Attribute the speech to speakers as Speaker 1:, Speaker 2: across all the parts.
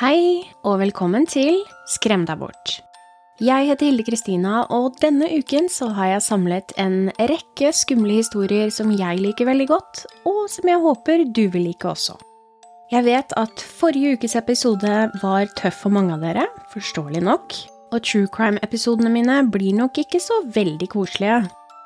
Speaker 1: Hei, og velkommen til Skrem deg bort. Jeg heter Hilde Kristina, og denne uken så har jeg samlet en rekke skumle historier som jeg liker veldig godt, og som jeg håper du vil like også. Jeg vet at forrige ukes episode var tøff for mange av dere, forståelig nok, og true crime-episodene mine blir nok ikke så veldig koselige.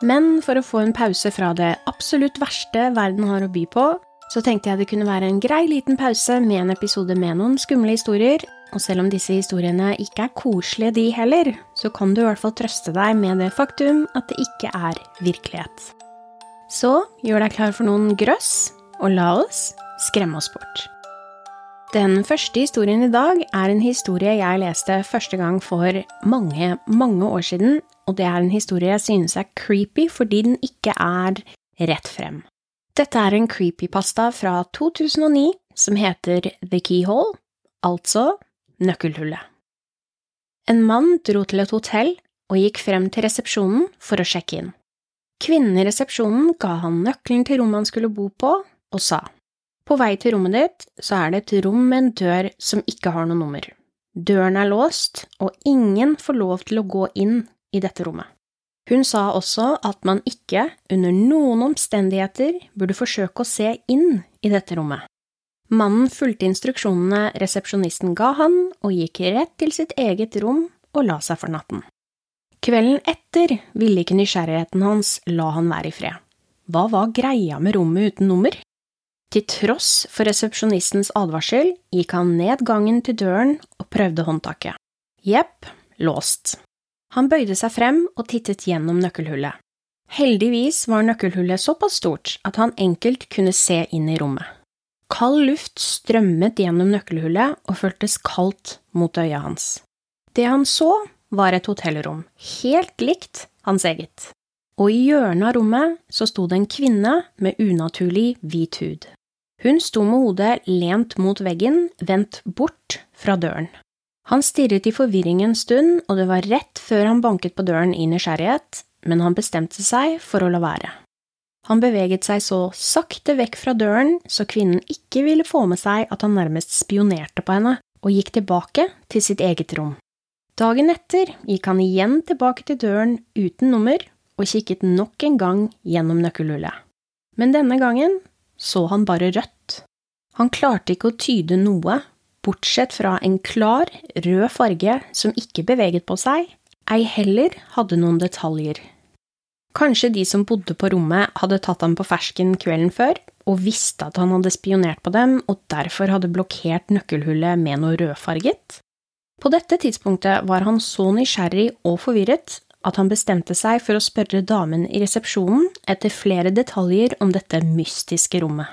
Speaker 1: Men for å få en pause fra det absolutt verste verden har å by på, så tenkte jeg det kunne være en grei liten pause med en episode med noen skumle historier, og selv om disse historiene ikke er koselige de heller, så kan du i hvert fall trøste deg med det faktum at det ikke er virkelighet. Så gjør deg klar for noen grøss, og la oss skremme oss bort. Den første historien i dag er en historie jeg leste første gang for mange, mange år siden, og det er en historie jeg synes er creepy fordi den ikke er rett frem. Dette er en creepypasta fra 2009 som heter The Keyhole, altså Nøkkelhullet. En mann dro til et hotell og gikk frem til resepsjonen for å sjekke inn. Kvinnen i resepsjonen ga han nøkkelen til rommet han skulle bo på, og sa på vei til rommet ditt så er det et rom med en dør som ikke har noe nummer. Døren er låst, og ingen får lov til å gå inn i dette rommet. Hun sa også at man ikke, under noen omstendigheter, burde forsøke å se inn i dette rommet. Mannen fulgte instruksjonene resepsjonisten ga han, og gikk rett til sitt eget rom og la seg for natten. Kvelden etter ville ikke nysgjerrigheten hans la han være i fred. Hva var greia med rommet uten nummer? Til tross for resepsjonistens advarsel gikk han ned gangen til døren og prøvde håndtaket. Jepp, låst. Han bøyde seg frem og tittet gjennom nøkkelhullet. Heldigvis var nøkkelhullet såpass stort at han enkelt kunne se inn i rommet. Kald luft strømmet gjennom nøkkelhullet og føltes kaldt mot øya hans. Det han så, var et hotellrom, helt likt hans eget, og i hjørnet av rommet så sto det en kvinne med unaturlig hvit hud. Hun sto med hodet lent mot veggen, vendt bort fra døren. Han stirret i forvirring en stund, og det var rett før han banket på døren i nysgjerrighet, men han bestemte seg for å la være. Han beveget seg så sakte vekk fra døren så kvinnen ikke ville få med seg at han nærmest spionerte på henne, og gikk tilbake til sitt eget rom. Dagen etter gikk han igjen tilbake til døren uten nummer og kikket nok en gang gjennom nøkkelhullet. Men denne gangen så han bare rødt. Han klarte ikke å tyde noe bortsett fra en klar, rød farge som ikke beveget på seg, ei heller hadde noen detaljer. Kanskje de som bodde på rommet, hadde tatt ham på fersken kvelden før og visste at han hadde spionert på dem og derfor hadde blokkert nøkkelhullet med noe rødfarget? På dette tidspunktet var han så nysgjerrig og forvirret at han bestemte seg for å spørre damen i resepsjonen etter flere detaljer om dette mystiske rommet.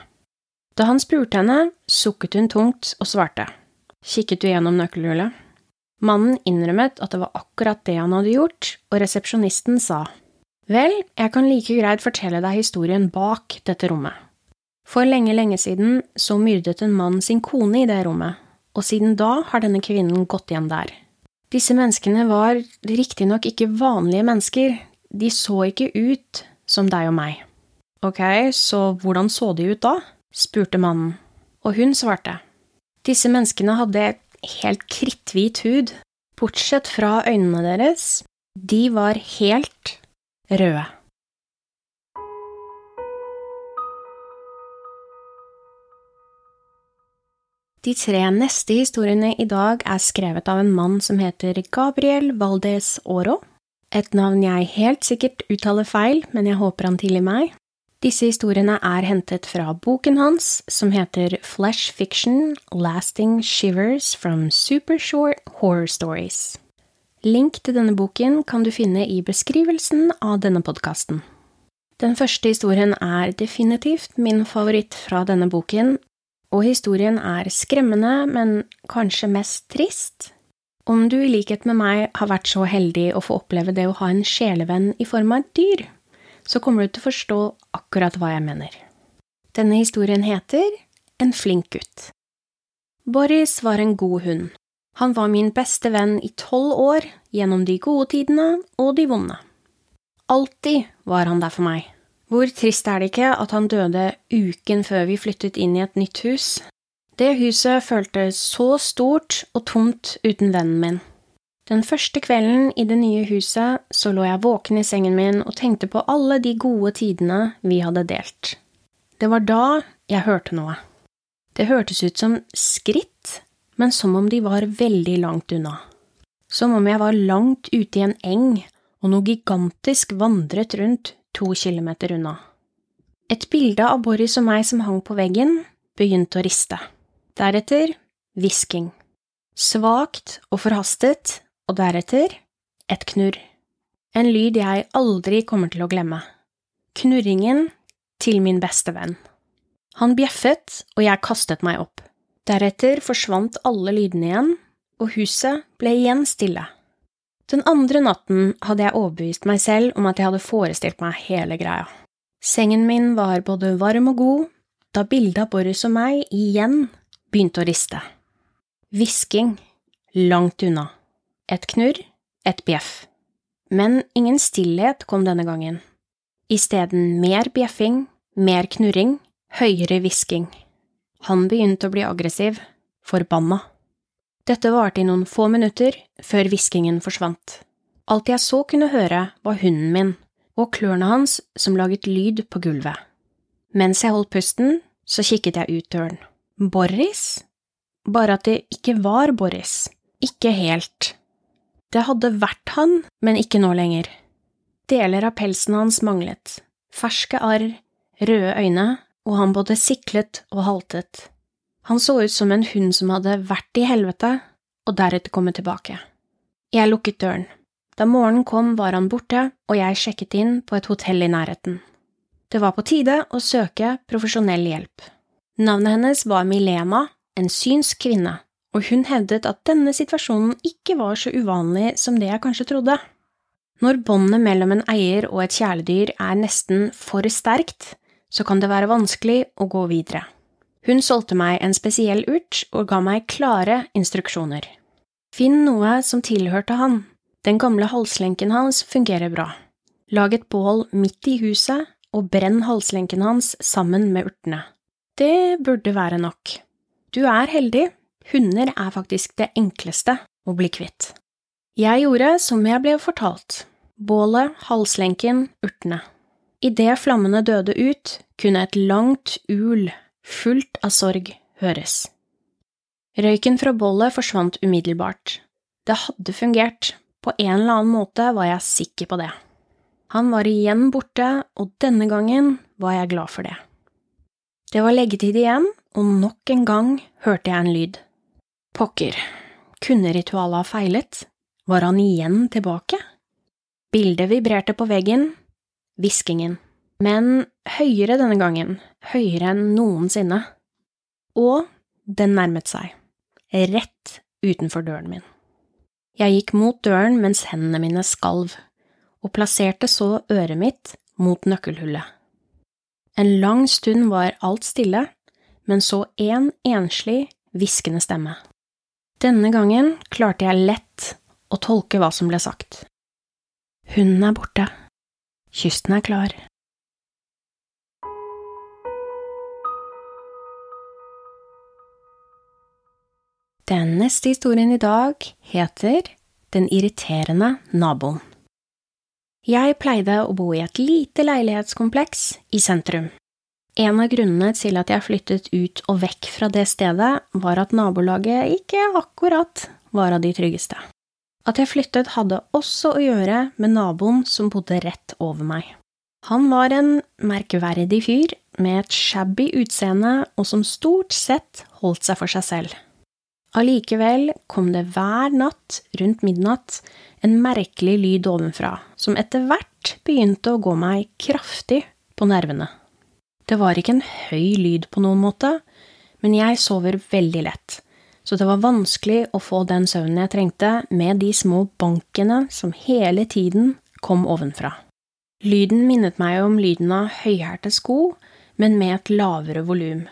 Speaker 1: Da han spurte henne, sukket hun tungt og svarte. Kikket du gjennom nøkkelhullet? Mannen innrømmet at det var akkurat det han hadde gjort, og resepsjonisten sa Vel, jeg kan like greit fortelle deg historien bak dette rommet. For lenge, lenge siden så myrdet en mann sin kone i det rommet, og siden da har denne kvinnen gått igjen der. Disse menneskene var riktignok ikke vanlige mennesker, de så ikke ut som deg og meg. Ok, så hvordan så de ut da? spurte mannen, og hun svarte. Disse menneskene hadde helt kritthvit hud, bortsett fra øynene deres. De var helt røde. De tre neste historiene i dag er skrevet av en mann som heter Gabriel Valdes Oro, et navn jeg helt sikkert uttaler feil, men jeg håper han tilgir meg. Disse historiene er hentet fra boken hans, som heter Flesh Fiction Lasting Shivers from Supershort Horror Stories. Link til denne boken kan du finne i beskrivelsen av denne podkasten. Den første historien er definitivt min favoritt fra denne boken, og historien er skremmende, men kanskje mest trist. Om du i likhet med meg har vært så heldig å få oppleve det å ha en sjelevenn i form av et dyr, så kommer du til å forstå akkurat hva jeg mener. Denne historien heter En flink gutt. Boris var en god hund. Han var min beste venn i tolv år, gjennom de gode tidene og de vonde. Alltid var han der for meg. Hvor trist er det ikke at han døde uken før vi flyttet inn i et nytt hus? Det huset føltes så stort og tomt uten vennen min. Den første kvelden i det nye huset så lå jeg våken i sengen min og tenkte på alle de gode tidene vi hadde delt. Det var da jeg hørte noe. Det hørtes ut som skritt, men som om de var veldig langt unna. Som om jeg var langt ute i en eng og noe gigantisk vandret rundt to kilometer unna. Et bilde av Boris og meg som hang på veggen, begynte å riste. Deretter hvisking. Svakt og forhastet, og deretter et knurr. En lyd jeg aldri kommer til å glemme. Knurringen til min beste venn. Han bjeffet, og jeg kastet meg opp. Deretter forsvant alle lydene igjen, og huset ble igjen stille. Den andre natten hadde jeg overbevist meg selv om at jeg hadde forestilt meg hele greia. Sengen min var både varm og god da bildet av Boris og meg igjen begynte å riste. Hvisking, langt unna. Et knurr, et bjeff. Men ingen stillhet kom denne gangen. Isteden mer bjeffing, mer knurring, høyere hvisking. Han begynte å bli aggressiv, forbanna. Dette varte i noen få minutter før hviskingen forsvant. Alt jeg så kunne høre, var hunden min og klørne hans som laget lyd på gulvet. Mens jeg holdt pusten, så kikket jeg ut døren. Boris? Bare at det ikke var Boris. Ikke helt. Det hadde vært han, men ikke nå lenger. Deler av pelsen hans manglet, ferske arr, røde øyne, og han både siklet og haltet. Han så ut som en hund som hadde vært i helvete og deretter kommet tilbake. Jeg lukket døren. Da morgenen kom, var han borte, og jeg sjekket inn på et hotell i nærheten. Det var på tide å søke profesjonell hjelp. Navnet hennes var Milena, en synsk kvinne, og hun hevdet at denne situasjonen ikke var så uvanlig som det jeg kanskje trodde. Når båndet mellom en eier og et kjæledyr er nesten for sterkt, så kan det være vanskelig å gå videre. Hun solgte meg en spesiell urt og ga meg klare instruksjoner. Finn noe som tilhørte han, den gamle halslenken hans fungerer bra. Lag et bål midt i huset og brenn halslenken hans sammen med urtene. Det burde være nok. Du er heldig, hunder er faktisk det enkleste å bli kvitt. Jeg gjorde som jeg ble fortalt. Bålet, halslenken, urtene. Idet flammene døde ut, kunne et langt ul, fullt av sorg, høres. Røyken fra bålet forsvant umiddelbart. Det hadde fungert, på en eller annen måte var jeg sikker på det. Han var igjen borte, og denne gangen var jeg glad for det. Det var leggetid igjen, og nok en gang hørte jeg en lyd. Pokker, kunne ritualet ha feilet? Var han igjen tilbake? Bildet vibrerte på veggen, hviskingen, men høyere denne gangen, høyere enn noensinne. Og den nærmet seg, rett utenfor døren min. Jeg gikk mot døren mens hendene mine skalv, og plasserte så øret mitt mot nøkkelhullet. En lang stund var alt stille, men så en enslig, hviskende stemme. Denne gangen klarte jeg lett å tolke hva som ble sagt. Hunden er borte. Kysten er klar. Den neste historien i dag heter Den irriterende naboen. Jeg pleide å bo i et lite leilighetskompleks i sentrum. En av grunnene til at jeg flyttet ut og vekk fra det stedet, var at nabolaget ikke akkurat var av de tryggeste. At jeg flyttet hadde også å gjøre med naboen som bodde rett over meg. Han var en merkverdig fyr med et shabby utseende og som stort sett holdt seg for seg selv. Allikevel kom det hver natt rundt midnatt en merkelig lyd ovenfra, som etter hvert begynte å gå meg kraftig på nervene. Det var ikke en høy lyd på noen måte, men jeg sover veldig lett, så det var vanskelig å få den søvnen jeg trengte med de små bankene som hele tiden kom ovenfra. Lyden minnet meg om lyden av høyhælte sko, men med et lavere volum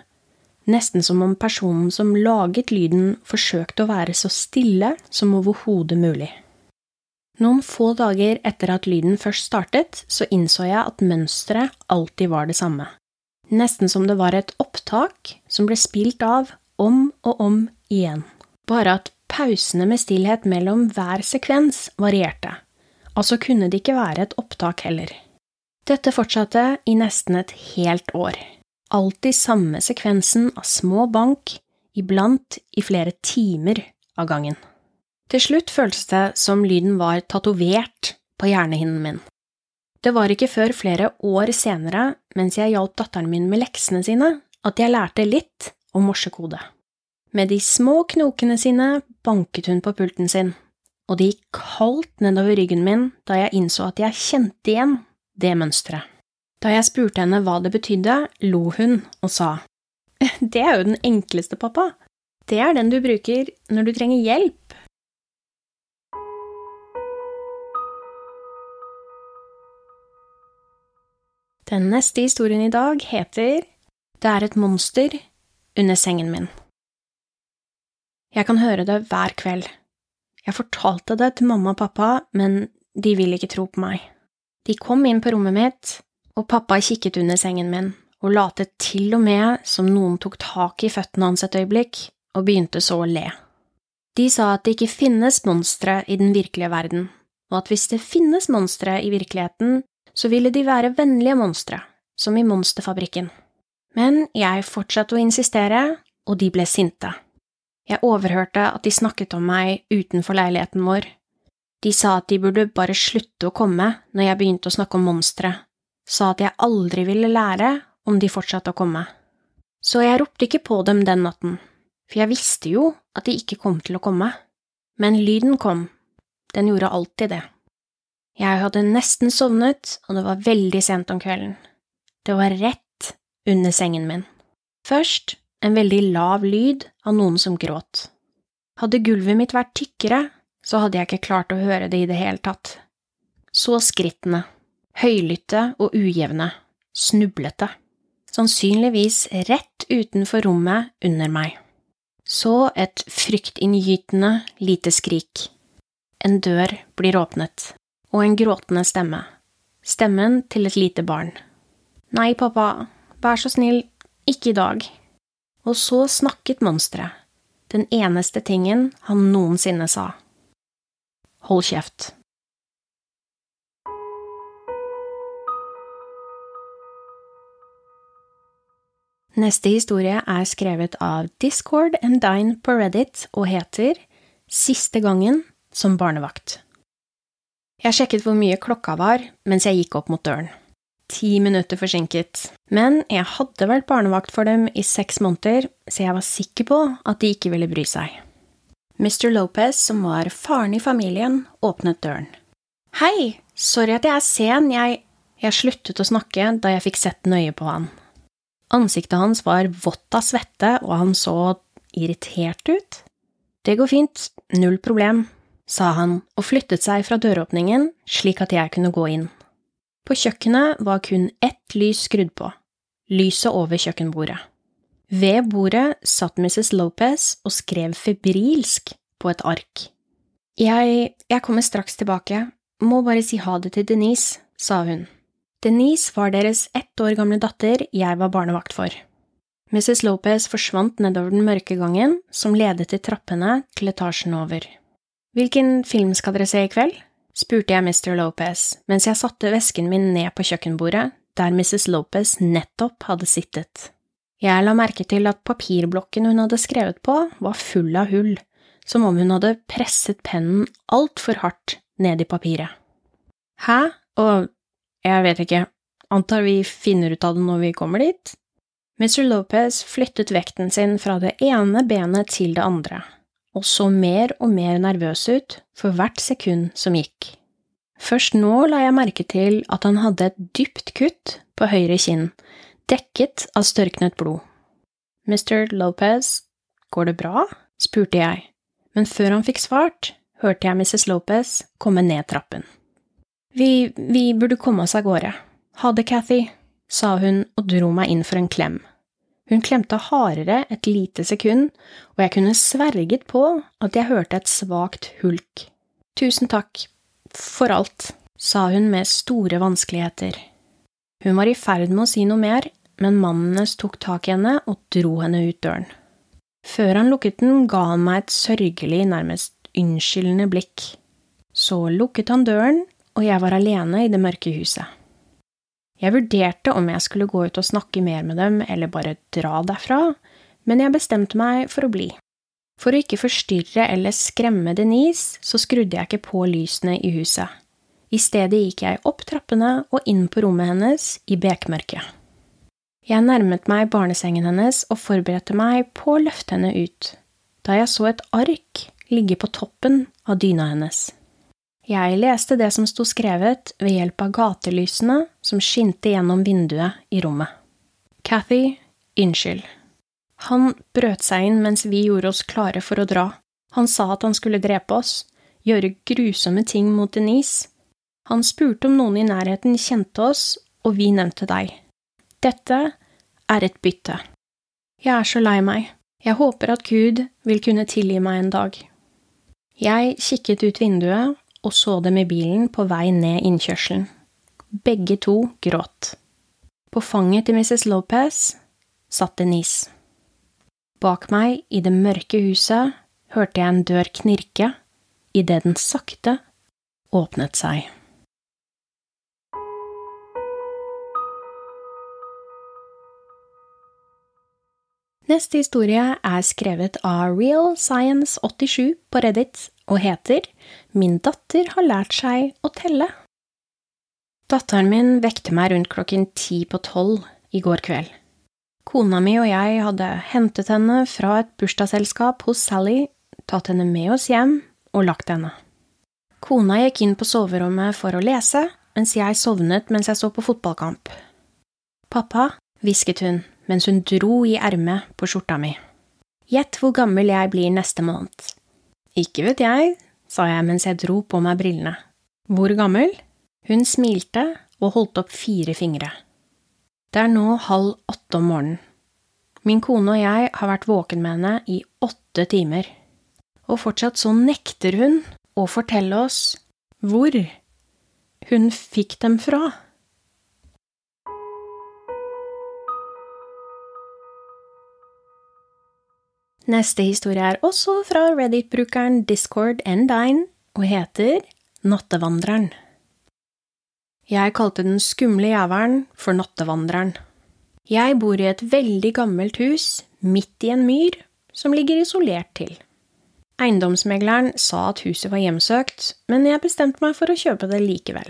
Speaker 1: nesten som om personen som laget lyden, forsøkte å være så stille som overhodet mulig. Noen få dager etter at lyden først startet, så innså jeg at mønsteret alltid var det samme. Nesten som det var et opptak som ble spilt av om og om igjen. Bare at pausene med stillhet mellom hver sekvens varierte. Altså kunne det ikke være et opptak heller. Dette fortsatte i nesten et helt år. Alltid samme sekvensen av små bank, iblant i flere timer av gangen. Til slutt føltes det som lyden var tatovert på hjernehinnen min. Det var ikke før flere år senere, mens jeg hjalp datteren min med leksene sine, at jeg lærte litt om morsekode. Med de små knokene sine banket hun på pulten sin, og det gikk kaldt nedover ryggen min da jeg innså at jeg kjente igjen det mønsteret. Da jeg spurte henne hva det betydde, lo hun og sa, Det er jo den enkleste, pappa. Det er den du bruker når du trenger hjelp. Den neste historien i dag heter Det er et monster under sengen min. Jeg kan høre det hver kveld. Jeg fortalte det til mamma og pappa, men de vil ikke tro på meg. De kom inn på rommet mitt, og pappa kikket under sengen min og latet til og med som noen tok tak i føttene hans et øyeblikk, og begynte så å le. De sa at det ikke finnes monstre i den virkelige verden, og at hvis det finnes monstre i virkeligheten, så ville de være vennlige monstre, som i Monsterfabrikken. Men jeg fortsatte å insistere, og de ble sinte. Jeg overhørte at de snakket om meg utenfor leiligheten vår. De sa at de burde bare slutte å komme når jeg begynte å snakke om monstre, sa at jeg aldri ville lære om de fortsatte å komme. Så jeg ropte ikke på dem den natten, for jeg visste jo at de ikke kom til å komme. Men lyden kom, den gjorde alltid det. Jeg hadde nesten sovnet, og det var veldig sent om kvelden. Det var rett under sengen min. Først en veldig lav lyd av noen som gråt. Hadde gulvet mitt vært tykkere, så hadde jeg ikke klart å høre det i det hele tatt. Så skrittene, høylytte og ujevne, snublete, sannsynligvis rett utenfor rommet under meg. Så et fryktinngytende lite skrik. En dør blir åpnet, og en gråtende stemme. Stemmen til et lite barn. Nei, pappa, vær så snill, ikke i dag. Og så snakket monsteret, den eneste tingen han noensinne sa. Hold kjeft. Neste historie er skrevet av Discord and Dine på Reddit og heter Siste gangen som barnevakt. Jeg sjekket hvor mye klokka var mens jeg gikk opp mot døren ti minutter forsinket, men jeg hadde vært barnevakt for dem i seks måneder, så jeg var sikker på at de ikke ville bry seg. Mr. Lopez, som var faren i familien, åpnet døren. Hei, sorry at jeg er sen, jeg… Jeg sluttet å snakke da jeg fikk sett nøye på han. Ansiktet hans var vått av svette, og han så irritert ut. Det går fint, null problem, sa han og flyttet seg fra døråpningen slik at jeg kunne gå inn. På kjøkkenet var kun ett lys skrudd på, lyset over kjøkkenbordet. Ved bordet satt Mrs. Lopez og skrev febrilsk på et ark. Jeg… jeg kommer straks tilbake, må bare si ha det til Denise, sa hun. Denise var deres ett år gamle datter jeg var barnevakt for. Mrs. Lopez forsvant nedover den mørke gangen som ledet til trappene til etasjen over. Hvilken film skal dere se i kveld? spurte jeg Mr. Lopez mens jeg satte vesken min ned på kjøkkenbordet der Mrs. Lopez nettopp hadde sittet. Jeg la merke til at papirblokken hun hadde skrevet på, var full av hull, som om hun hadde presset pennen altfor hardt ned i papiret. Hæ? Og jeg vet ikke, antar vi finner ut av det når vi kommer dit? Mr. Lopez flyttet vekten sin fra det ene benet til det andre og så mer og mer nervøs ut for hvert sekund som gikk. Først nå la jeg merke til at han hadde et dypt kutt på høyre kinn, dekket av størknet blod. Mr. Lopez, går det bra? spurte jeg, men før han fikk svart, hørte jeg Mrs. Lopez komme ned trappen. Vi… vi burde komme oss av gårde. Ha det, Cathy, sa hun og dro meg inn for en klem. Hun klemte hardere et lite sekund, og jeg kunne sverget på at jeg hørte et svakt hulk. Tusen takk for alt, sa hun med store vanskeligheter. Hun var i ferd med å si noe mer, men mannen hennes tok tak i henne og dro henne ut døren. Før han lukket den, ga han meg et sørgelig, nærmest unnskyldende blikk. Så lukket han døren, og jeg var alene i det mørke huset. Jeg vurderte om jeg skulle gå ut og snakke mer med dem eller bare dra derfra, men jeg bestemte meg for å bli. For å ikke forstyrre eller skremme Denise, så skrudde jeg ikke på lysene i huset. I stedet gikk jeg opp trappene og inn på rommet hennes i bekmørket. Jeg nærmet meg barnesengen hennes og forberedte meg på å løfte henne ut, da jeg så et ark ligge på toppen av dyna hennes. Jeg leste det som sto skrevet ved hjelp av gatelysene som skinte gjennom vinduet i rommet. Cathy, unnskyld. Han brøt seg inn mens vi gjorde oss klare for å dra. Han sa at han skulle drepe oss, gjøre grusomme ting mot Denise. Han spurte om noen i nærheten kjente oss, og vi nevnte deg. Dette er et bytte. Jeg er så lei meg. Jeg håper at Gud vil kunne tilgi meg en dag. Jeg kikket ut vinduet og så dem i bilen på vei ned innkjørselen. Begge to gråt. På fanget til Mrs. Lopez satt Denise. Bak meg, i det mørke huset, hørte jeg en dør knirke idet den sakte åpnet seg. Neste historie er skrevet av Real Science 87 på Reddit og heter Min datter har lært seg å telle. Datteren min vekte meg rundt klokken ti på tolv i går kveld. Kona mi og jeg hadde hentet henne fra et bursdagsselskap hos Sally, tatt henne med oss hjem og lagt henne. Kona gikk inn på soverommet for å lese, mens jeg sovnet mens jeg så på fotballkamp. Pappa, hvisket hun mens hun dro i ermet på skjorta mi. Gjett hvor gammel jeg blir neste måned. Ikke vet jeg, sa jeg mens jeg dro på meg brillene. Hvor gammel? Hun smilte og holdt opp fire fingre. Det er nå halv åtte om morgenen. Min kone og jeg har vært våken med henne i åtte timer, og fortsatt så nekter hun å fortelle oss hvor hun fikk dem fra. Neste historie er også fra Reddit-brukeren Discord Endine og heter Nattevandreren. Jeg kalte den skumle jævelen for Nattevandreren. Jeg bor i et veldig gammelt hus midt i en myr som ligger isolert til. Eiendomsmegleren sa at huset var hjemsøkt, men jeg bestemte meg for å kjøpe det likevel.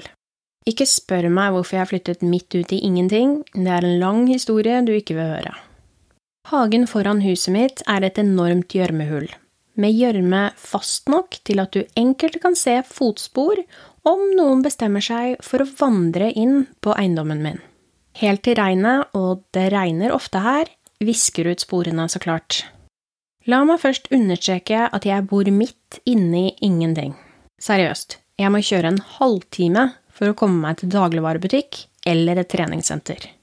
Speaker 1: Ikke spør meg hvorfor jeg flyttet midt ut i ingenting, det er en lang historie du ikke vil høre. Hagen foran huset mitt er et enormt gjørmehull, med gjørme fast nok til at du enkelt kan se fotspor om noen bestemmer seg for å vandre inn på eiendommen min. Helt til regnet, og det regner ofte her, visker ut sporene, så klart. La meg først understreke at jeg bor midt inne i ingenting. Seriøst, jeg må kjøre en halvtime for å komme meg til dagligvarebutikk eller et treningssenter.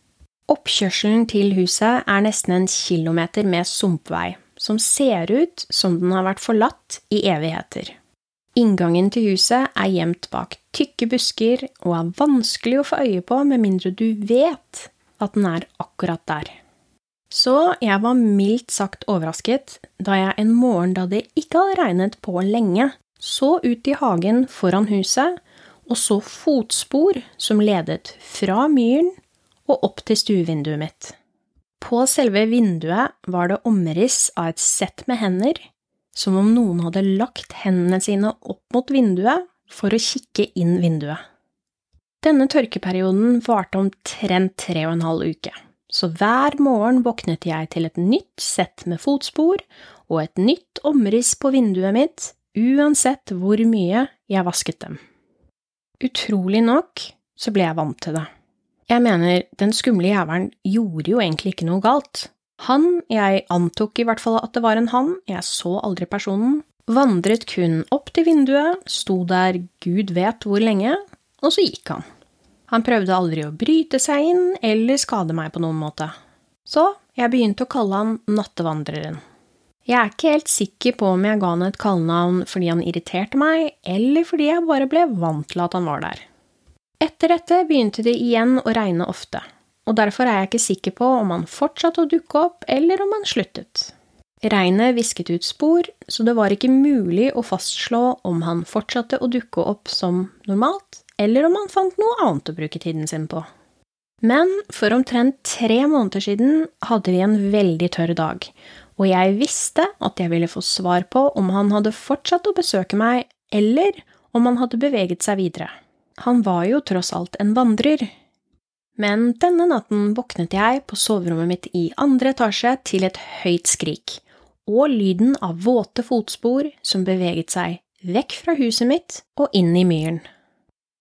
Speaker 1: Oppkjørselen til huset er nesten en kilometer med sumpvei, som ser ut som den har vært forlatt i evigheter. Inngangen til huset er gjemt bak tykke busker og er vanskelig å få øye på med mindre du vet at den er akkurat der. Så jeg var mildt sagt overrasket da jeg en morgen da det ikke hadde regnet på lenge, så ut i hagen foran huset og så fotspor som ledet fra myren og opp til stuevinduet mitt. På selve vinduet var det omriss av et sett med hender som om noen hadde lagt hendene sine opp mot vinduet for å kikke inn vinduet. Denne tørkeperioden varte omtrent tre og en halv uke, så hver morgen våknet jeg til et nytt sett med fotspor og et nytt omriss på vinduet mitt, uansett hvor mye jeg vasket dem. Utrolig nok så ble jeg vant til det. Jeg mener, den skumle jævelen gjorde jo egentlig ikke noe galt. Han, jeg antok i hvert fall at det var en han, jeg så aldri personen, vandret kun opp til vinduet, sto der gud vet hvor lenge, og så gikk han. Han prøvde aldri å bryte seg inn eller skade meg på noen måte. Så jeg begynte å kalle han Nattevandreren. Jeg er ikke helt sikker på om jeg ga han et kallenavn fordi han irriterte meg, eller fordi jeg bare ble vant til at han var der. Etter dette begynte det igjen å regne ofte og derfor er jeg ikke sikker på om han fortsatte å dukke opp, eller om han sluttet. Regnet visket ut spor, så det var ikke mulig å fastslå om han fortsatte å dukke opp som normalt, eller om han fant noe annet å bruke tiden sin på. Men for omtrent tre måneder siden hadde vi en veldig tørr dag, og jeg visste at jeg ville få svar på om han hadde fortsatt å besøke meg, eller om han hadde beveget seg videre. Han var jo tross alt en vandrer. Men denne natten våknet jeg på soverommet mitt i andre etasje til et høyt skrik, og lyden av våte fotspor som beveget seg vekk fra huset mitt og inn i myren.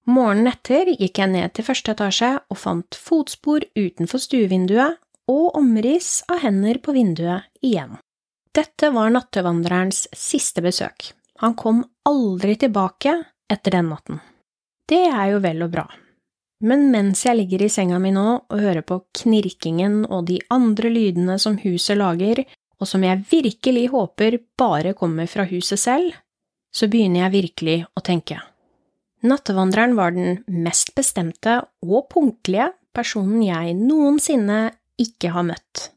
Speaker 1: Morgenen etter gikk jeg ned til første etasje og fant fotspor utenfor stuevinduet og omriss av hender på vinduet igjen. Dette var nattevandrerens siste besøk. Han kom aldri tilbake etter den natten. Det er jo vel og bra. Men mens jeg ligger i senga mi nå og hører på knirkingen og de andre lydene som huset lager, og som jeg virkelig håper bare kommer fra huset selv, så begynner jeg virkelig å tenke. Nattevandreren var den mest bestemte og punktlige personen jeg noensinne ikke har møtt.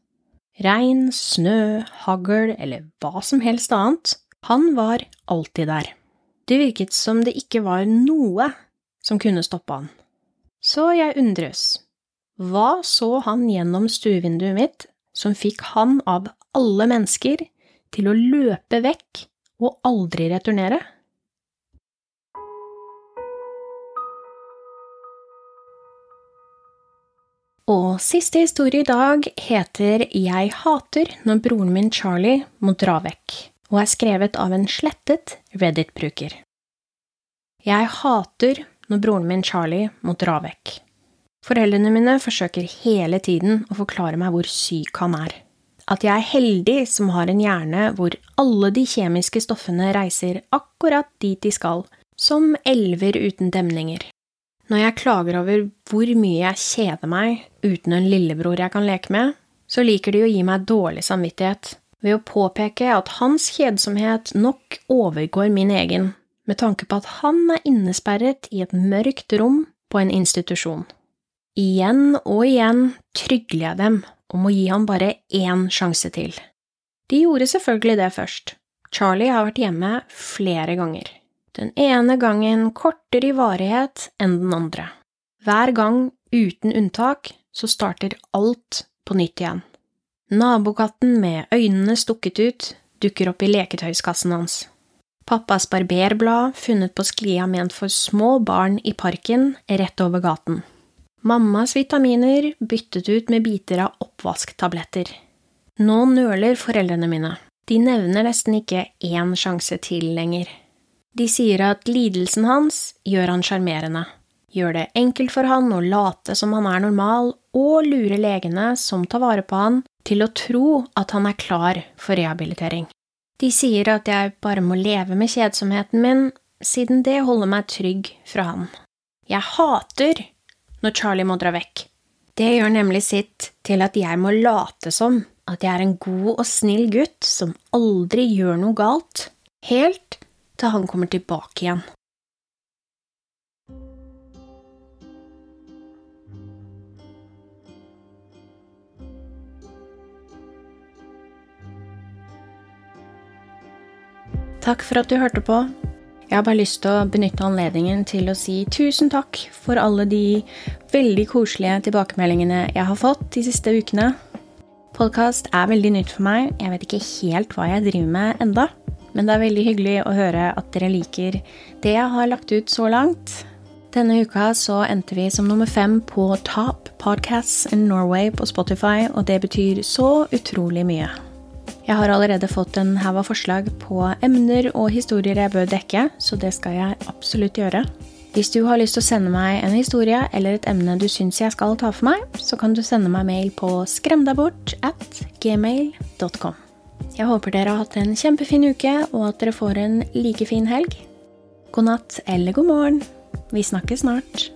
Speaker 1: Regn, snø, hagl eller hva som helst annet, han var alltid der. Det virket som det ikke var noe som kunne stoppe han. Så jeg undres, hva så han gjennom stuevinduet mitt som fikk han av alle mennesker til å løpe vekk og aldri returnere? Og siste historie i dag heter Jeg hater når broren min Charlie må dra vekk, og er skrevet av en slettet Reddit-bruker. Jeg hater når broren min Charlie må dra vekk. Foreldrene mine forsøker hele tiden å forklare meg hvor syk han er. At jeg er heldig som har en hjerne hvor alle de kjemiske stoffene reiser akkurat dit de skal, som elver uten demninger. Når jeg klager over hvor mye jeg kjeder meg uten en lillebror jeg kan leke med, så liker de å gi meg dårlig samvittighet ved å påpeke at hans kjedsomhet nok overgår min egen, med tanke på at han er innesperret i et mørkt rom på en institusjon. Igjen og igjen trygler jeg dem om å gi ham bare én sjanse til. De gjorde selvfølgelig det først. Charlie har vært hjemme flere ganger den ene gangen kortere i varighet enn den andre. Hver gang, uten unntak, så starter alt på nytt igjen. Nabokatten med øynene stukket ut dukker opp i leketøyskassen hans. Pappas barberblad funnet på sklia ment for små barn i parken rett over gaten. Mammas vitaminer byttet ut med biter av oppvasktabletter. Nå nøler foreldrene mine. De nevner nesten ikke én sjanse til lenger. De sier at lidelsen hans gjør han sjarmerende, gjør det enkelt for han å late som han er normal, og lure legene som tar vare på han, til å tro at han er klar for rehabilitering. De sier at jeg bare må leve med kjedsomheten min, siden det holder meg trygg fra han. Jeg hater når Charlie må dra vekk. Det gjør nemlig sitt til at jeg må late som at jeg er en god og snill gutt som aldri gjør noe galt, helt til han kommer tilbake igjen. Takk for at du hørte på. Jeg har bare lyst til å benytte anledningen til å si tusen takk for alle de veldig koselige tilbakemeldingene jeg har fått de siste ukene. Podkast er veldig nytt for meg. Jeg vet ikke helt hva jeg driver med enda. Men det er veldig hyggelig å høre at dere liker det jeg har lagt ut så langt. Denne uka så endte vi som nummer fem på Top Podcasts in Norway på Spotify, og det betyr så utrolig mye. Jeg har allerede fått en haug av forslag på emner og historier jeg bør dekke, så det skal jeg absolutt gjøre. Hvis du har lyst til å sende meg en historie eller et emne du syns jeg skal ta for meg, så kan du sende meg mail på skremdabort at gmail.com. Jeg håper dere har hatt en kjempefin uke, og at dere får en like fin helg. God natt eller god morgen. Vi snakkes snart.